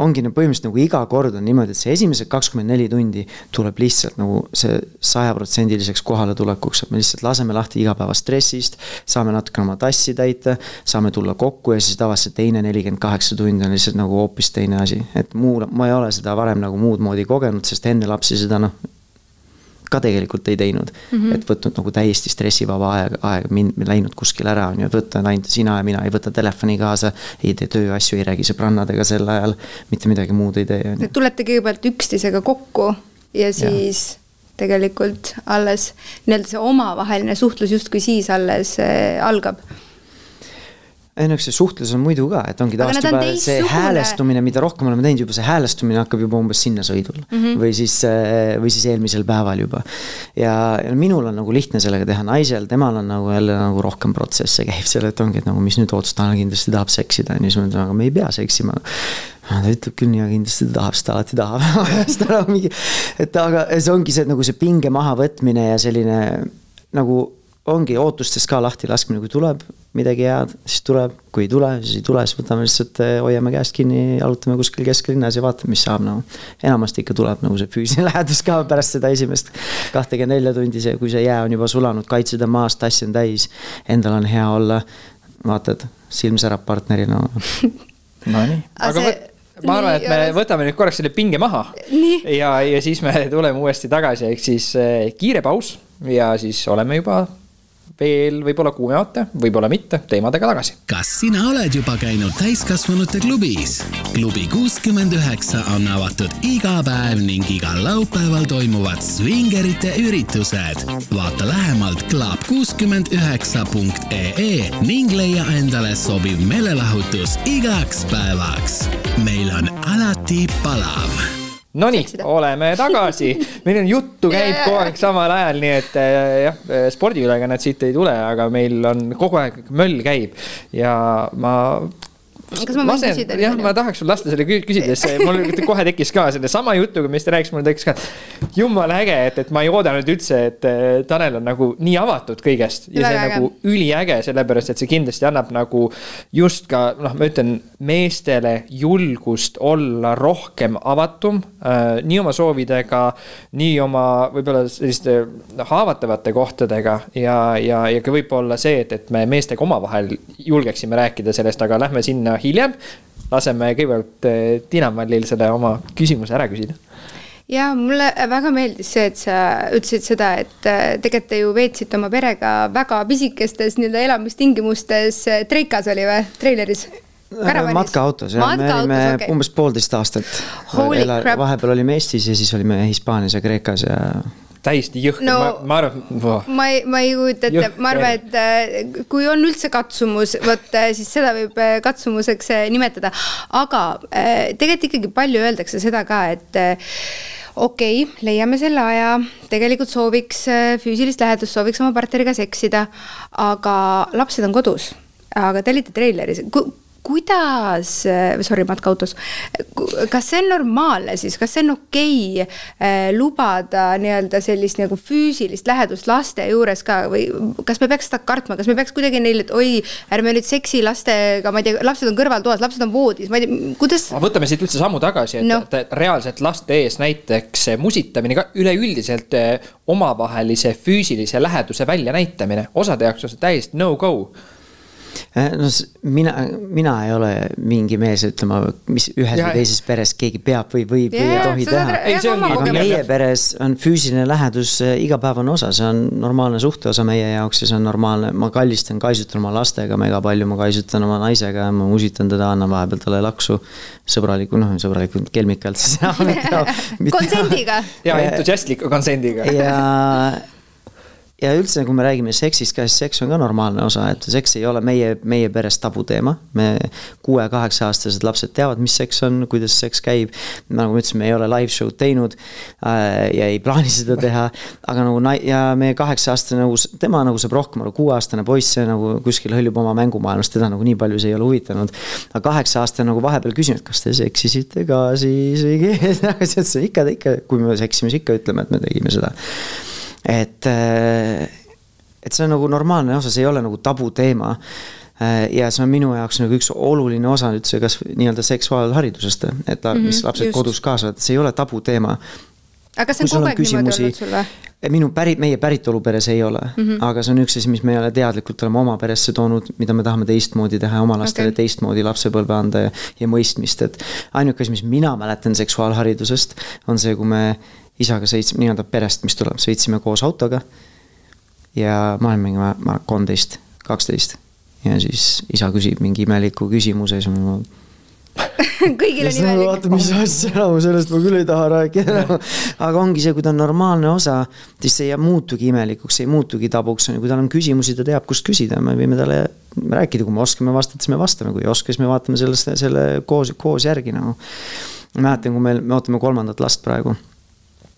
ongi no põhimõtteliselt nagu iga kord on niimoodi, et see esimesed kakskümmend neli tundi tuleb lihtsalt nagu see sajaprotsendiliseks kohaletulekuks, et me lihtsalt laseme lahti igapäevast stressist, saame natukene oma tassi täita, saame tulla kokku ja siis tavaliselt teine nelikümmend kaheksa tundi on lihtsalt nagu hoopis teine asi. et muu, ma ei ole seda varem nagu muud moodi kogenud, sest enne lapsi seda noh, ka tegelikult ei teinud mm. -hmm. et võtnud nagu täiesti stressivaba aega, aega, mind läinud kuskile ära, on ju, võtta ainult sina ja mina ei võta telefoni kaasa. ei tee tööasju, ei räägi sõbrannadega sel ajal, mitte midagi muud ei tee. Te tulete kõigepealt üksteisega kokku ja siis ja tegelikult alles nii-öelda see omavaheline suhtlus justkui siis alles äh, algab ei no eks see suhtlus on muidu ka, et ongi tavaliselt juba see sugune. häälestumine, mida rohkem oleme teinud, juba see häälestumine hakkab juba umbes sinna sõidul mm. -hmm. või siis, äh, või siis eelmisel päeval juba. ja, ja minul on nagu lihtne sellega teha, naisel, temal on nagu jälle nagu rohkem protsesse käib seal, et ongi, et nagu mis nüüd otsustan, kindlasti tahab seksida, on ju, siis ma ütlen, aga me ei pea seksima ta ütleb küll nii, aga kindlasti ta tahab, sest ta alati tahab <laughs> ta nagu mingi, et aga see ongi see nagu see pinge mahavõtmine ja selline nagu ongi ootustest ka lahti laskmine, kui tuleb midagi head, siis tuleb, kui ei tule, siis ei tule, siis võtame lihtsalt, eh, hoiame käest kinni, jalutame kuskil kesklinnas ja vaatame, mis saab nagu. enamasti ikka tuleb nagu see füüsiline <laughs> lähedus ka pärast seda esimest kahtekümmet nelja tundi, see, kui see jää on juba sulanud, kaitsed on maas, tass on täis, endal on hea olla. vaatad, silm särab partnerina no.. <laughs> Nonii, aga see ma arvan, et me võtame nüüd korraks selle pinge maha. ja, ja siis me tuleme uuesti tagasi, ehk siis eh, kiire paus ja siis oleme juba veel võib-olla kuumemate, võib-olla mitte, teemadega tagasi. kas sina oled juba käinud täiskasvanute klubis? klubi kuuskümmend üheksa on avatud iga päev ning igal laupäeval toimuvad svingerite üritused. vaata lähemalt club69.ee ning leia endale sobiv meelelahutus igaks päevaks. meil on alati palav Nonii, oleme tagasi, meil on juttu <laughs> käib yeah. kogu aeg samal ajal, nii et äh, jah, spordiülekannet siit ei tule, aga meil on kogu aeg möll käib. Ja ma kas ma võin küsida? jah, ma tahaks sul lasta selle küsida, sest mul <laughs> kohe tekkis ka sellesama jutuga, mis ta rääkis, mul tekkis ka. jumala äge, et, et ma ei oodanud üldse, et Tanel on nagu nii avatud kõigest ja see on äge. nagu üliäge, sellepärast et see kindlasti annab nagu just ka noh, ma ütlen meestele julgust olla rohkem avatum äh,. nii oma soovidega, nii oma võib-olla selliste haavatavate kohtadega ja, ja, ja ka võib-olla see, et, et me meestega omavahel julgeksime rääkida sellest, aga lähme sinna hiljem. laseme kõigepealt eh, Tiina Mallil selle oma küsimuse ära küsida ja mulle väga meeldis see, et sa ütlesid seda, et eh, tegelikult te ju veetsite oma perega väga pisikestes nii-öelda elamistingimustes, Treikas oli või, treileris? matkaautos jah, me olime okay. umbes poolteist aastat. vahepeal olime Eestis ja siis olime Hispaanias ja Kreekas ja täiesti jõhker. No- ma, ma arvan ma ei, ma ei kujuta ette, ma arvan, et äh, kui on üldse katsumus, vot äh, siis seda võib äh, katsumuseks nimetada. aga tegelikult ikkagi palju öeldakse seda ka, et okei okay,, leiame selle aja, tegelikult sooviks füüsilist lähedust, sooviks oma partneriga seksida, aga lapsed on kodus. aga te olite treileris kuidas, sorry, matkautos, kas see on normaalne siis, kas see on okei okay, äh, lubada nii-öelda sellist nagu füüsilist lähedust laste juures ka või kas me peaks seda kartma, kas me peaks kuidagi neile, et oi, ärme nüüd seksi lastega, ma ei tea, lapsed on kõrvaltoas, lapsed on voodis, ma ei tea, kuidas võtame siit üldse sammu tagasi, et no., et reaalselt laste ees näiteks musitamine ka üleüldiselt eh, omavahelise füüsilise läheduse väljanäitamine, osade jaoks on see täiesti no-go. Äh, no mina, mina ei ole mingi mees ütlema, mis ühes Ja- või teises peres keegi peab või võib või ei tohi teha aga kogemus. meie peres on füüsiline lähedus äh, igapäevane osa, see on normaalne suhteosa meie jaoks ja see on normaalne, ma kallistan, kaisutan oma lastega mega palju, ma kaisutan oma naisega ja ma musitan teda, annan vahepeal talle laksu sõbraliku, noh, sõbralikult kelmikalt siis. <laughs> <laughs> Konsendiga. ja entusiastliku konsendiga. ja, ja üldse, kui me räägime seksist ka, siis seks on ka normaalne osa, et seks ei ole meie, meie peres tabuteema. me kuue-kaheksa-aastased lapsed teavad, mis seks on, kuidas seks käib. nagu ma ütlesin, me ei ole live show'd teinud äh, ja ei plaani seda teha. aga nagu nai- ja meie kaheksa-aastane nagu, tema nagu saab rohkem aru, kuueaastane poiss, see nagu kuskil hõljub oma mängumaailmas, teda nagu nii palju see ei ole huvitanud. aga kaheksa-aastane nagu vahepeal küsinud, kas te seksisite ka siis <laughs> või ikka, ikka, kui me seksime, siis ikka ütleme, et me tegime seda et, et see on nagu normaalne osa, see ei ole nagu tabuteema. ja see on minu jaoks nagu üks oluline osa üldse kas nii-öelda seksuaalharidusest, et la, mis lapsed just. kodus kaasavad, see ei ole tabuteema. aga kas see on kogu aeg niimoodi olnud sul või? minu päri, meie päritoluperes ei ole mm, -hmm. aga see on üks asi, mis me ei ole teadlikult oleme oma peresse toonud, mida me tahame teistmoodi teha oma lastele okay. teistmoodi lapsepõlve anda ja, ja mõistmist, et ainuke asi, mis mina mäletan seksuaalharidusest, on see, kui me isaga sõitsime nii-öelda perest, mis tuleb, sõitsime koos autoga. ja ma olin mingi, ma kolmteist, kaksteist ja siis isa küsib mingi imeliku küsimuse siis ma <laughs> kõigil on ma vaatan, mis imelik. asja, nagu sellest ma küll ei taha rääkida nagu.. aga ongi see, kui ta on normaalne osa, siis see ei muutugi imelikuks, see ei muutugi tabuks, on ju, kui tal on küsimusi, ta teab, kust küsida, me võime talle rääkida, kui me oskame vastata, siis me vastame, kui ei oska, siis me vaatame sellest, selle koos, koos järgi nagu. mäletan, kui meil, me ootame kolmandat last praegu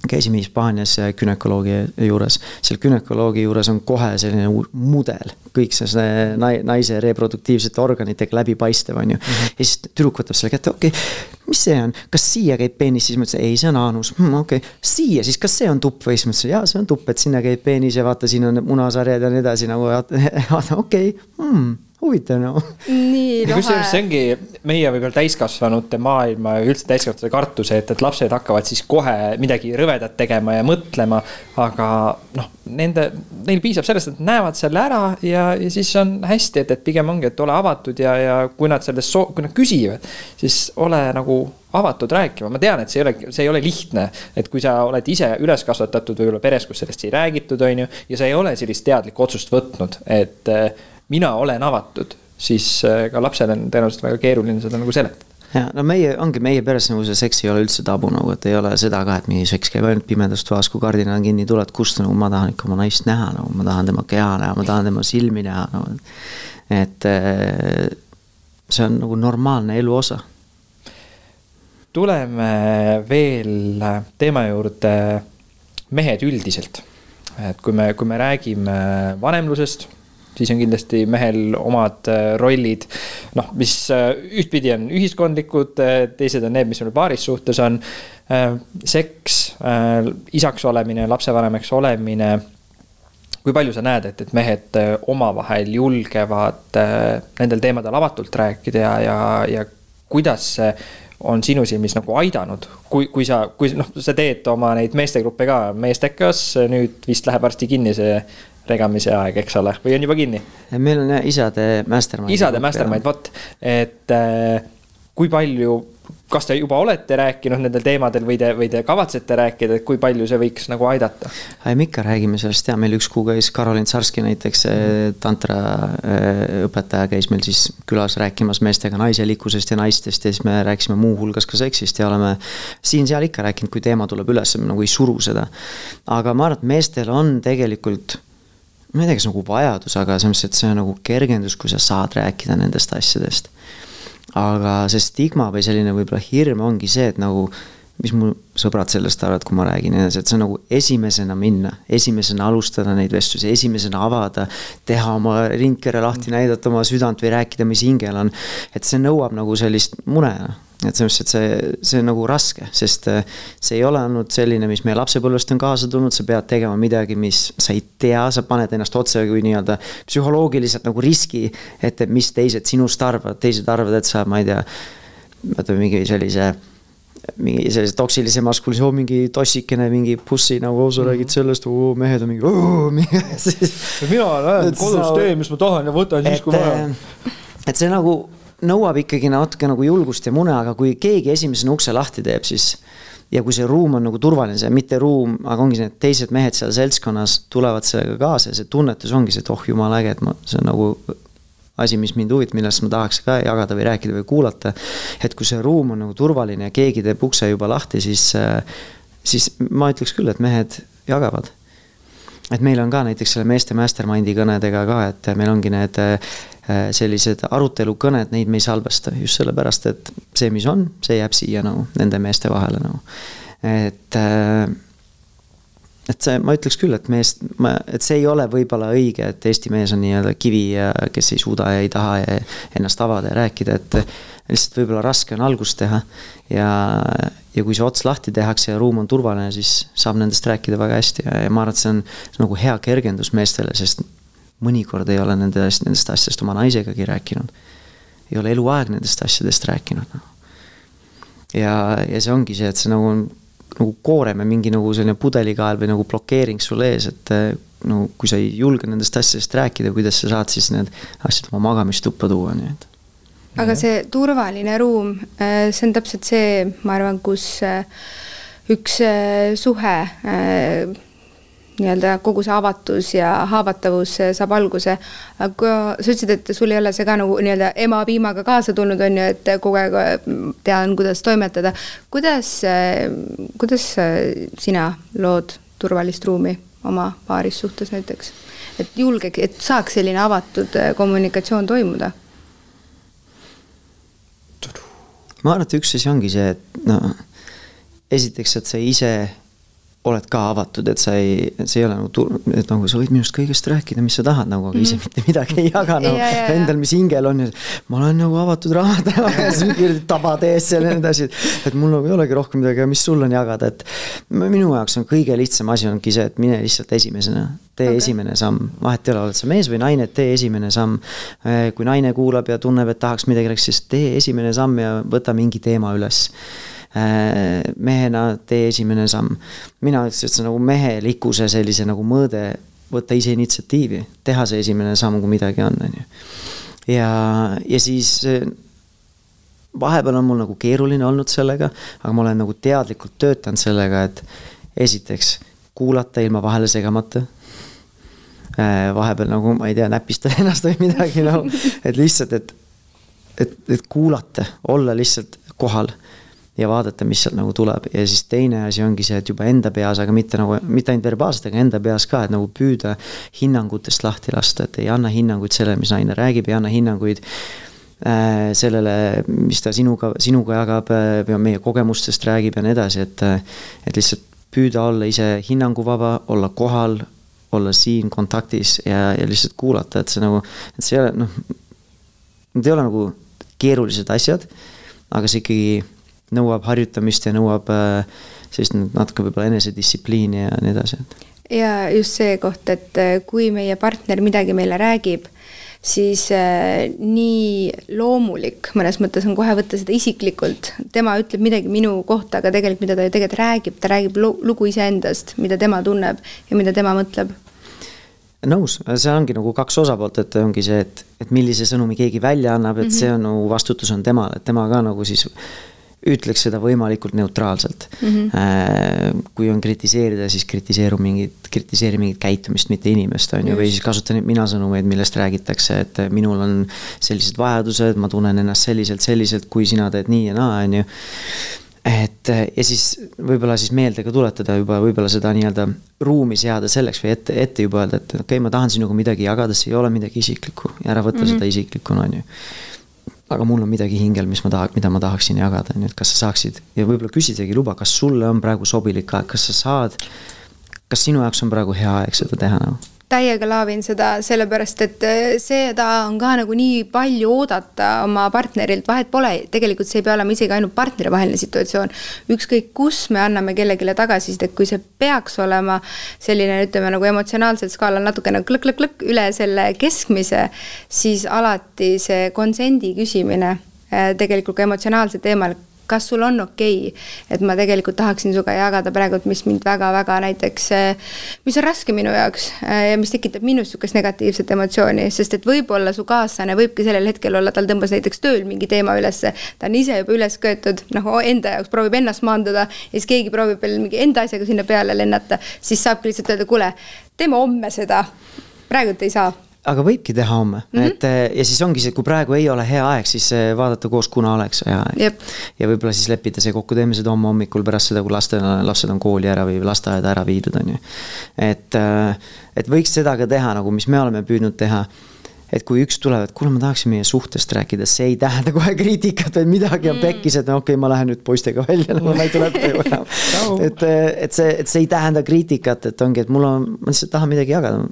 käisime Hispaanias günekoloogi juures, seal günekoloogi juures on kohe selline mudel, kõik see, see nai- naise reproduktiivsete organitega läbipaistev, on ju mm. -hmm. ja siis tüdruk võtab selle kätte, okei okay,, mis see on, kas siia käib peenis, siis ma ütlesin, ei, see on aanus hmm,, okei okay.. siia, siis kas see on tupp või siis ma ütlesin, jaa, see on tupp, et sinna käib peenis ja vaata, siin on munasarjad ja nii edasi nagu <laughs> vaata, okei okay. hmm,, huvitav noh nii ja kusjuures see lahe. ongi meie võib-olla täiskasvanute maailma ja üldse täiskasvanute kartus, et, et lapsed hakkavad siis kohe midagi rõvedat tegema ja mõtlema. aga noh, nende, neil piisab sellest, et näevad selle ära ja, ja siis on hästi, et, et pigem ongi, et ole avatud ja, ja kui nad sellest soo-, kui nad küsivad, siis ole nagu avatud rääkima, ma tean, et see ei ole, see ei ole lihtne. et kui sa oled ise üles kasvatatud võib-olla peres, kus sellest ei räägitud, on ju, ja sa ei ole sellist teadlikku otsust võtnud, et mina olen avatud, siis äh, ka lapsel on tõenäoliselt väga keeruline seda nagu seletada. ja no meie, ongi meie peres nagu see seks ei ole üldse tabu nagu, et ei ole seda ka, et mingi seks käib ainult pimedas toas, kui kardinal on kinni, tuled kustu nagu ma tahan ikka oma naist näha nagu, ma tahan tema keha näha, ma tahan tema silmi näha nagu. et eh, see on nagu normaalne elu osa. tuleme veel teema juurde mehed üldiselt. et kui me, kui me räägime vanemlusest, siis on kindlasti mehel omad äh, rollid, noh, mis äh, ühtpidi on ühiskondlikud, teised on need, mis meil paaris suhtes on. seks, isaks olemine, lapsevanemaks olemine. Kui palju sa näed, et, et mehed äh, omavahel julgevad äh, nendel teemadel avatult rääkida ja, ja, ja kuidas see on sinu silmis nagu aidanud, kui, kui sa, kui noh, sa teed oma neid meestegruppe ka, meestekas, nüüd vist läheb varsti kinni see regamise aeg, eks ole, või on juba kinni? meil on jah isade mastermind. isade mastermind, vot, et äh, kui palju kas te juba olete rääkinud nendel teemadel või te, või te kavatsete rääkida, et kui palju see võiks nagu aidata? me ikka räägime sellest ja meil üks kuu käis Karolin Tsarski näiteks, tantra äh, õpetaja käis meil siis külas rääkimas meestega naiselikkusest ja naistest ja siis me rääkisime muuhulgas ka seksist ja oleme siin-seal ikka rääkinud, kui teema tuleb üles, me nagu ei suru seda. aga ma arvan, et meestel on tegelikult ma ei tea, kas nagu vajadus, aga selles mõttes, et see on nagu kergendus, kui sa saad rääkida nendest asjadest aga see stigma või selline võib-olla hirm ongi see, et nagu mis mu sõbrad sellest arvavad, kui ma räägin ja nii edasi, et see on nagu esimesena minna, esimesena alustada neid vestlusi, esimesena avada, teha oma ringkere lahti, näidata oma südant või rääkida, mis hingel on. et see nõuab nagu sellist mune et selles mõttes, et see, see on nagu raske, sest äh, see ei ole olnud selline, mis meie lapsepõlvest on kaasa tulnud, sa pead tegema midagi, mis sa ei tea, sa paned ennast otse kui nii-öelda psühholoogiliselt nagu riski, et mis teised sinust arvavad, teised arvavad, et sa, ma ei tea, ütleme mingi sellise mingi sellise toksilise maskulise, oo mingi tossikene, mingi pussi nagu, sa räägid mhm. sellest, oo mehed on mingi, mingi. <laughs> mina lähen kodus teen, mis ma tahan ja võtan siis, kui vaja. Äh, et see nagu nõuab ikkagi natuke nagu julgust ja mune, aga kui keegi esimesena ukse lahti teeb, siis ja kui see ruum on nagu turvaline, see mitte ruum, aga ongi need teised mehed seal seltskonnas tulevad sellega kaasa ja see tunnetus ongi see, et oh jumala äge, et ma, see on nagu asi, mis mind huvitab, millest ma tahaks ka jagada või rääkida või kuulata. et kui see ruum on nagu turvaline ja keegi teeb ukse juba lahti, siis, siis ma ütleks küll, et mehed jagavad et meil on ka näiteks selle meeste mastermind'i kõnedega ka, et meil ongi need Äh, sellised arutelukõned, neid me ei salvesta just sellepärast, et see, mis on, see jääb siia nagu nende meeste vahele nagu. et, äh, et see, ma ütleks küll, et mees, ma, et see ei ole võib-olla õige, et Eesti mees on nii-öelda kivi ja kes ei suuda ja ei taha ja ennast avada ja rääkida, et lihtsalt võib-olla raske on algust teha ja, ja kui see ots lahti tehakse ja ruum on turvaline, siis saab nendest rääkida väga hästi ja, ja ma arvan, et see on, see on nagu hea kergendus meestele, sest mõnikord ei ole nendest, nendest asjadest oma naisegagi rääkinud. ei ole eluaeg nendest asjadest rääkinud, noh. ja, ja see ongi see, et see nagu on nagu koorem ja mingi nagu selline pudelikael või nagu blokeering sul ees, et no kui sa ei julge nendest asjadest rääkida, kuidas sa saad siis need asjad oma magamistuppa tuua, nii et. aga see turvaline ruum, äh, see on täpselt see, ma arvan, kus äh, üks äh, suhe nii-öelda kogu see avatus ja haavatavus saab alguse. aga sa ütlesid, et sul ei ole see ka nagu nii-öelda ema piimaga kaasa tulnud, on ju, et kogu aeg tean, kuidas toimetada. kuidas, kuidas sina lood turvalist ruumi oma paarissuhtes näiteks? et julgeks, et saaks selline avatud kommunikatsioon toimuda? ma arvan, et üks asi ongi see, et no esiteks, et sa ise oled ka avatud, et sa ei, see ei ole nagu, et nagu sa võid minust kõigest rääkida, mis sa tahad nagu, aga ise mm -hmm. mitte midagi ei jaga nagu no, endal, mis hingel on ja ma olen nagu avatud raamat <laughs> ja siis kirjutad tabad ees ja nii edasi, et mul nagu ei olegi rohkem midagi, mis sul on jagada, et minu jaoks on kõige lihtsam asi ongi see, et mine lihtsalt esimesena, tee okay. esimene samm, vahet ei ole, oled sa mees või naine, tee esimene samm. kui naine kuulab ja tunneb, et tahaks midagi siis tee esimene samm ja võta mingi teema üles mehena tee esimene samm. mina ütleks, et see nagu mehelikkuse sellise nagu mõõde, võtta ise initsiatiivi, teha see esimene samm, kui midagi on, on ju. ja, ja siis vahepeal on mul nagu keeruline olnud sellega, aga ma olen nagu teadlikult töötanud sellega, et esiteks kuulata ilma vahele segamata äh, vahepeal nagu, ma ei tea, näpistada <laughs> ennast või midagi nagu, et lihtsalt, et, et, et kuulata, olla lihtsalt kohal ja vaadata, mis sealt nagu tuleb. Ja siis teine asi ongi see, et juba enda peas, aga mitte nagu, mitte ainult verbaalselt, aga enda peas ka, et nagu püüda hinnangutest lahti lasta, et ei anna hinnanguid sellele, mis naine räägib, ei anna hinnanguid äh, sellele, mis ta sinuga, sinuga jagab äh, või meie kogemustest räägib ja nii edasi, et äh, et lihtsalt püüda olla ise hinnanguvaba, olla kohal, olla siin kontaktis ja, ja lihtsalt kuulata, et see nagu, et see ei ole noh, need ei ole nagu keerulised asjad, aga see ikkagi nõuab harjutamist ja nõuab äh, sellist natuke võib-olla enesedistsipliini ja nii edasi. ja just see koht, et äh, kui meie partner midagi meile räägib, siis äh, nii loomulik mõnes mõttes on kohe võtta seda isiklikult. tema ütleb midagi minu kohta, aga tegelikult, mida ta ju tegelikult räägib, ta räägib lugu iseendast, mida tema tunneb ja mida tema mõtleb nõus, see ongi nagu kaks osapoolt, et ongi see, et, et millise sõnumi keegi välja annab, et mm -hmm. see on nagu vastutus on temal, et tema ka nagu siis ütleks seda võimalikult neutraalselt mm. -hmm. kui on kritiseerida, siis kritiseeru mingit, kritiseeri mingit käitumist, mitte inimest, on ju, või siis kasuta neid mina-sõnumeid, millest räägitakse, et minul on sellised vajadused, ma tunnen ennast selliselt, selliselt, kui sina teed nii ja naa, on ju et ja siis võib-olla siis meelde ka tuletada juba võib-olla seda nii-öelda ruumi seada selleks või ette, ette juba öelda, et okei okay,, ma tahan sinuga midagi jagada, see ei ole midagi isiklikku ja ära võta mm -hmm. seda isiklikuna, on ju. Aga mul on midagi hingel, mis ma tahan, mida ma tahaksin jagada, on ju, et kas sa saaksid ja võib-olla küsidagi luba, kas sulle on praegu sobilik aeg, kas sa saad. kas sinu jaoks on praegu hea aeg seda teha nagu no?? Täiega laavin seda, sellepärast et äh, seda on ka nagu nii palju oodata oma partnerilt, vahet pole, tegelikult see ei pea olema isegi ainult partnerivaheline situatsioon. ükskõik, kus me anname kellelegi tagasisidet, kui see peaks olema selline, ütleme nagu emotsionaalsel skaalal natukene klõkk-klõkk-klõkk üle selle keskmise, siis alati see konsendi küsimine äh, tegelikult ka emotsionaalsel teemal kas sul on okei okay,, et ma tegelikult tahaksin sinuga jagada praegult, mis mind väga-väga näiteks, mis on raske minu jaoks äh, ja mis tekitab minus sihukest negatiivset emotsiooni, sest et võib-olla su kaaslane võibki sellel hetkel olla, tal tõmbas näiteks tööl mingi teema ülesse, ta on ise juba üles köetud, noh, enda jaoks proovib ennast maandada ja siis keegi proovib veel mingi enda asjaga sinna peale lennata, siis saabki lihtsalt öelda, kuule, teeme homme seda, praegult ei saa aga võibki teha homme mm, -hmm. et eh, ja siis ongi see, kui praegu ei ole hea aeg, siis eh, vaadata koos, kuna oleks hea aeg. ja võib-olla siis leppida see kokku, teeme seda homme hommikul pärast seda, kui lastel, lapsed on kooli ära või lasteaeda ära viidud, on ju. et, eh, et võiks seda ka teha nagu, mis me oleme püüdnud teha et kui üks tuleb, et kuule, ma tahaksin meie suhtest rääkida, see ei tähenda kohe kriitikat, vaid midagi on mm. pekkis, et no okei okay,, ma lähen nüüd poistega välja, no ma ei tule koju enam. <laughs> et, et see, et see ei tähenda kriitikat, et ongi, et mul on, ma lihtsalt tahan midagi jagada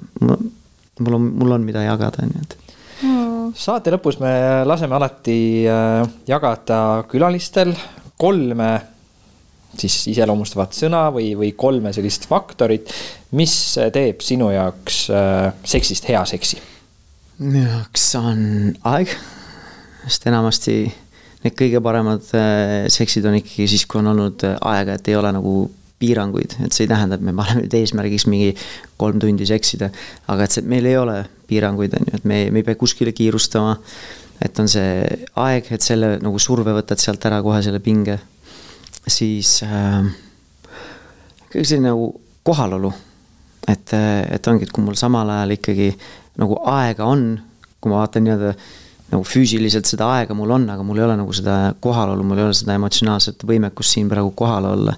mul on, mul on, mida jagada, on ju, et mm.. saate lõpus me laseme alati äh, jagada külalistel kolme siis iseloomustavat sõna või, või kolme sellist faktorit, mis teeb sinu jaoks äh, seksist hea seksi? minu jaoks on aeg, sest enamasti need kõige paremad äh, seksid on ikkagi siis, kui on olnud aega, et ei ole nagu piiranguid, et see ei tähenda, et me paneme nüüd eesmärgiks mingi kolm tundi seksida, aga et see, meil ei ole piiranguid, on ju, et me, me ei pea kuskile kiirustama, et on see aeg, et selle nagu surve võtad sealt ära kohe selle pinge, siis äh, kõik selline nagu kohalolu, et, et ongi, et kui mul samal ajal ikkagi nagu aega on, kui ma vaatan nii-öelda nagu füüsiliselt seda aega mul on, aga mul ei ole nagu seda kohalolu, mul ei ole seda emotsionaalset võimekust siin praegu kohal olla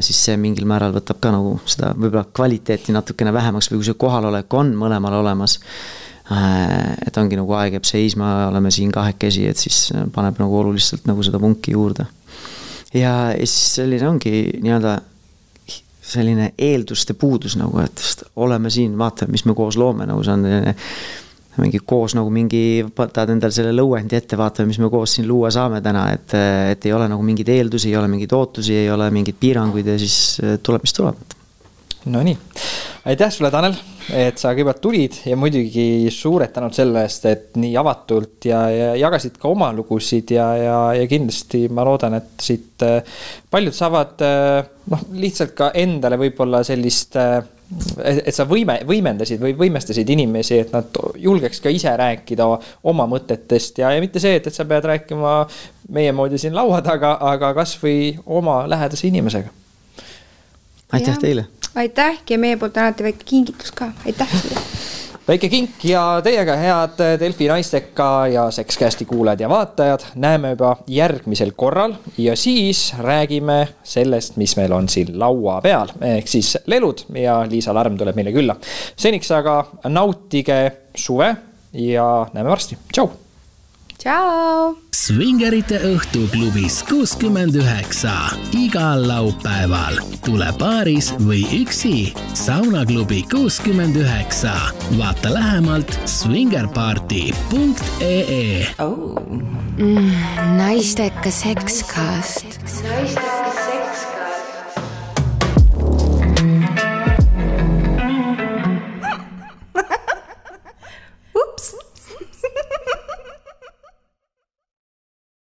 siis see mingil määral võtab ka nagu seda võib-olla kvaliteeti natukene vähemaks või kui see kohalolek on mõlemal olemas. Äh, et ongi nagu aeg jääb seisma, oleme siin kahekesi, et siis paneb nagu oluliselt nagu seda vunki juurde. ja, ja siis selline ongi nii-öelda selline eelduste puudus nagu, et oleme siin, vaatame, mis me koos loome, nagu see on selline mingi koos nagu mingi, võtad endale selle lõuendi ette, vaatame, mis me koos siin luua saame täna, et, et ei ole nagu mingeid eeldusi, ei ole mingeid ootusi, ei ole mingeid piiranguid ja siis tuleb, mis tuleb. Nonii, aitäh sulle, Tanel, et sa kõigepealt tulid ja muidugi suured tänud selle eest, et nii avatult ja, ja jagasid ka oma lugusid ja, ja, ja kindlasti ma loodan, et siit paljud saavad noh, lihtsalt ka endale võib-olla sellist et sa võime, võimendasid või võimestasid inimesi, et nad julgeks ka ise rääkida oma mõtetest ja, ja mitte see, et, et sa pead rääkima meie moodi siin laua taga, aga kasvõi oma lähedase inimesega. aitäh ja, teile. aitäh ja meie poolt on alati väike kingitus ka, aitäh sulle väike kink ja teiega, head Delfi naisteka ja Sexcasti kuulajad ja vaatajad, näeme juba järgmisel korral ja siis räägime sellest, mis meil on siin laua peal, ehk siis lelud ja Liisa Larm tuleb meile külla. seniks aga nautige suve ja näeme varsti, tšau tšau. Svingerite õhtuklubis kuuskümmend üheksa igal laupäeval. tule paaris või üksi. saunaklubi kuuskümmend üheksa. vaata lähemalt svingerparty.ee oh.. Mm, naistekas sekskast. naisteka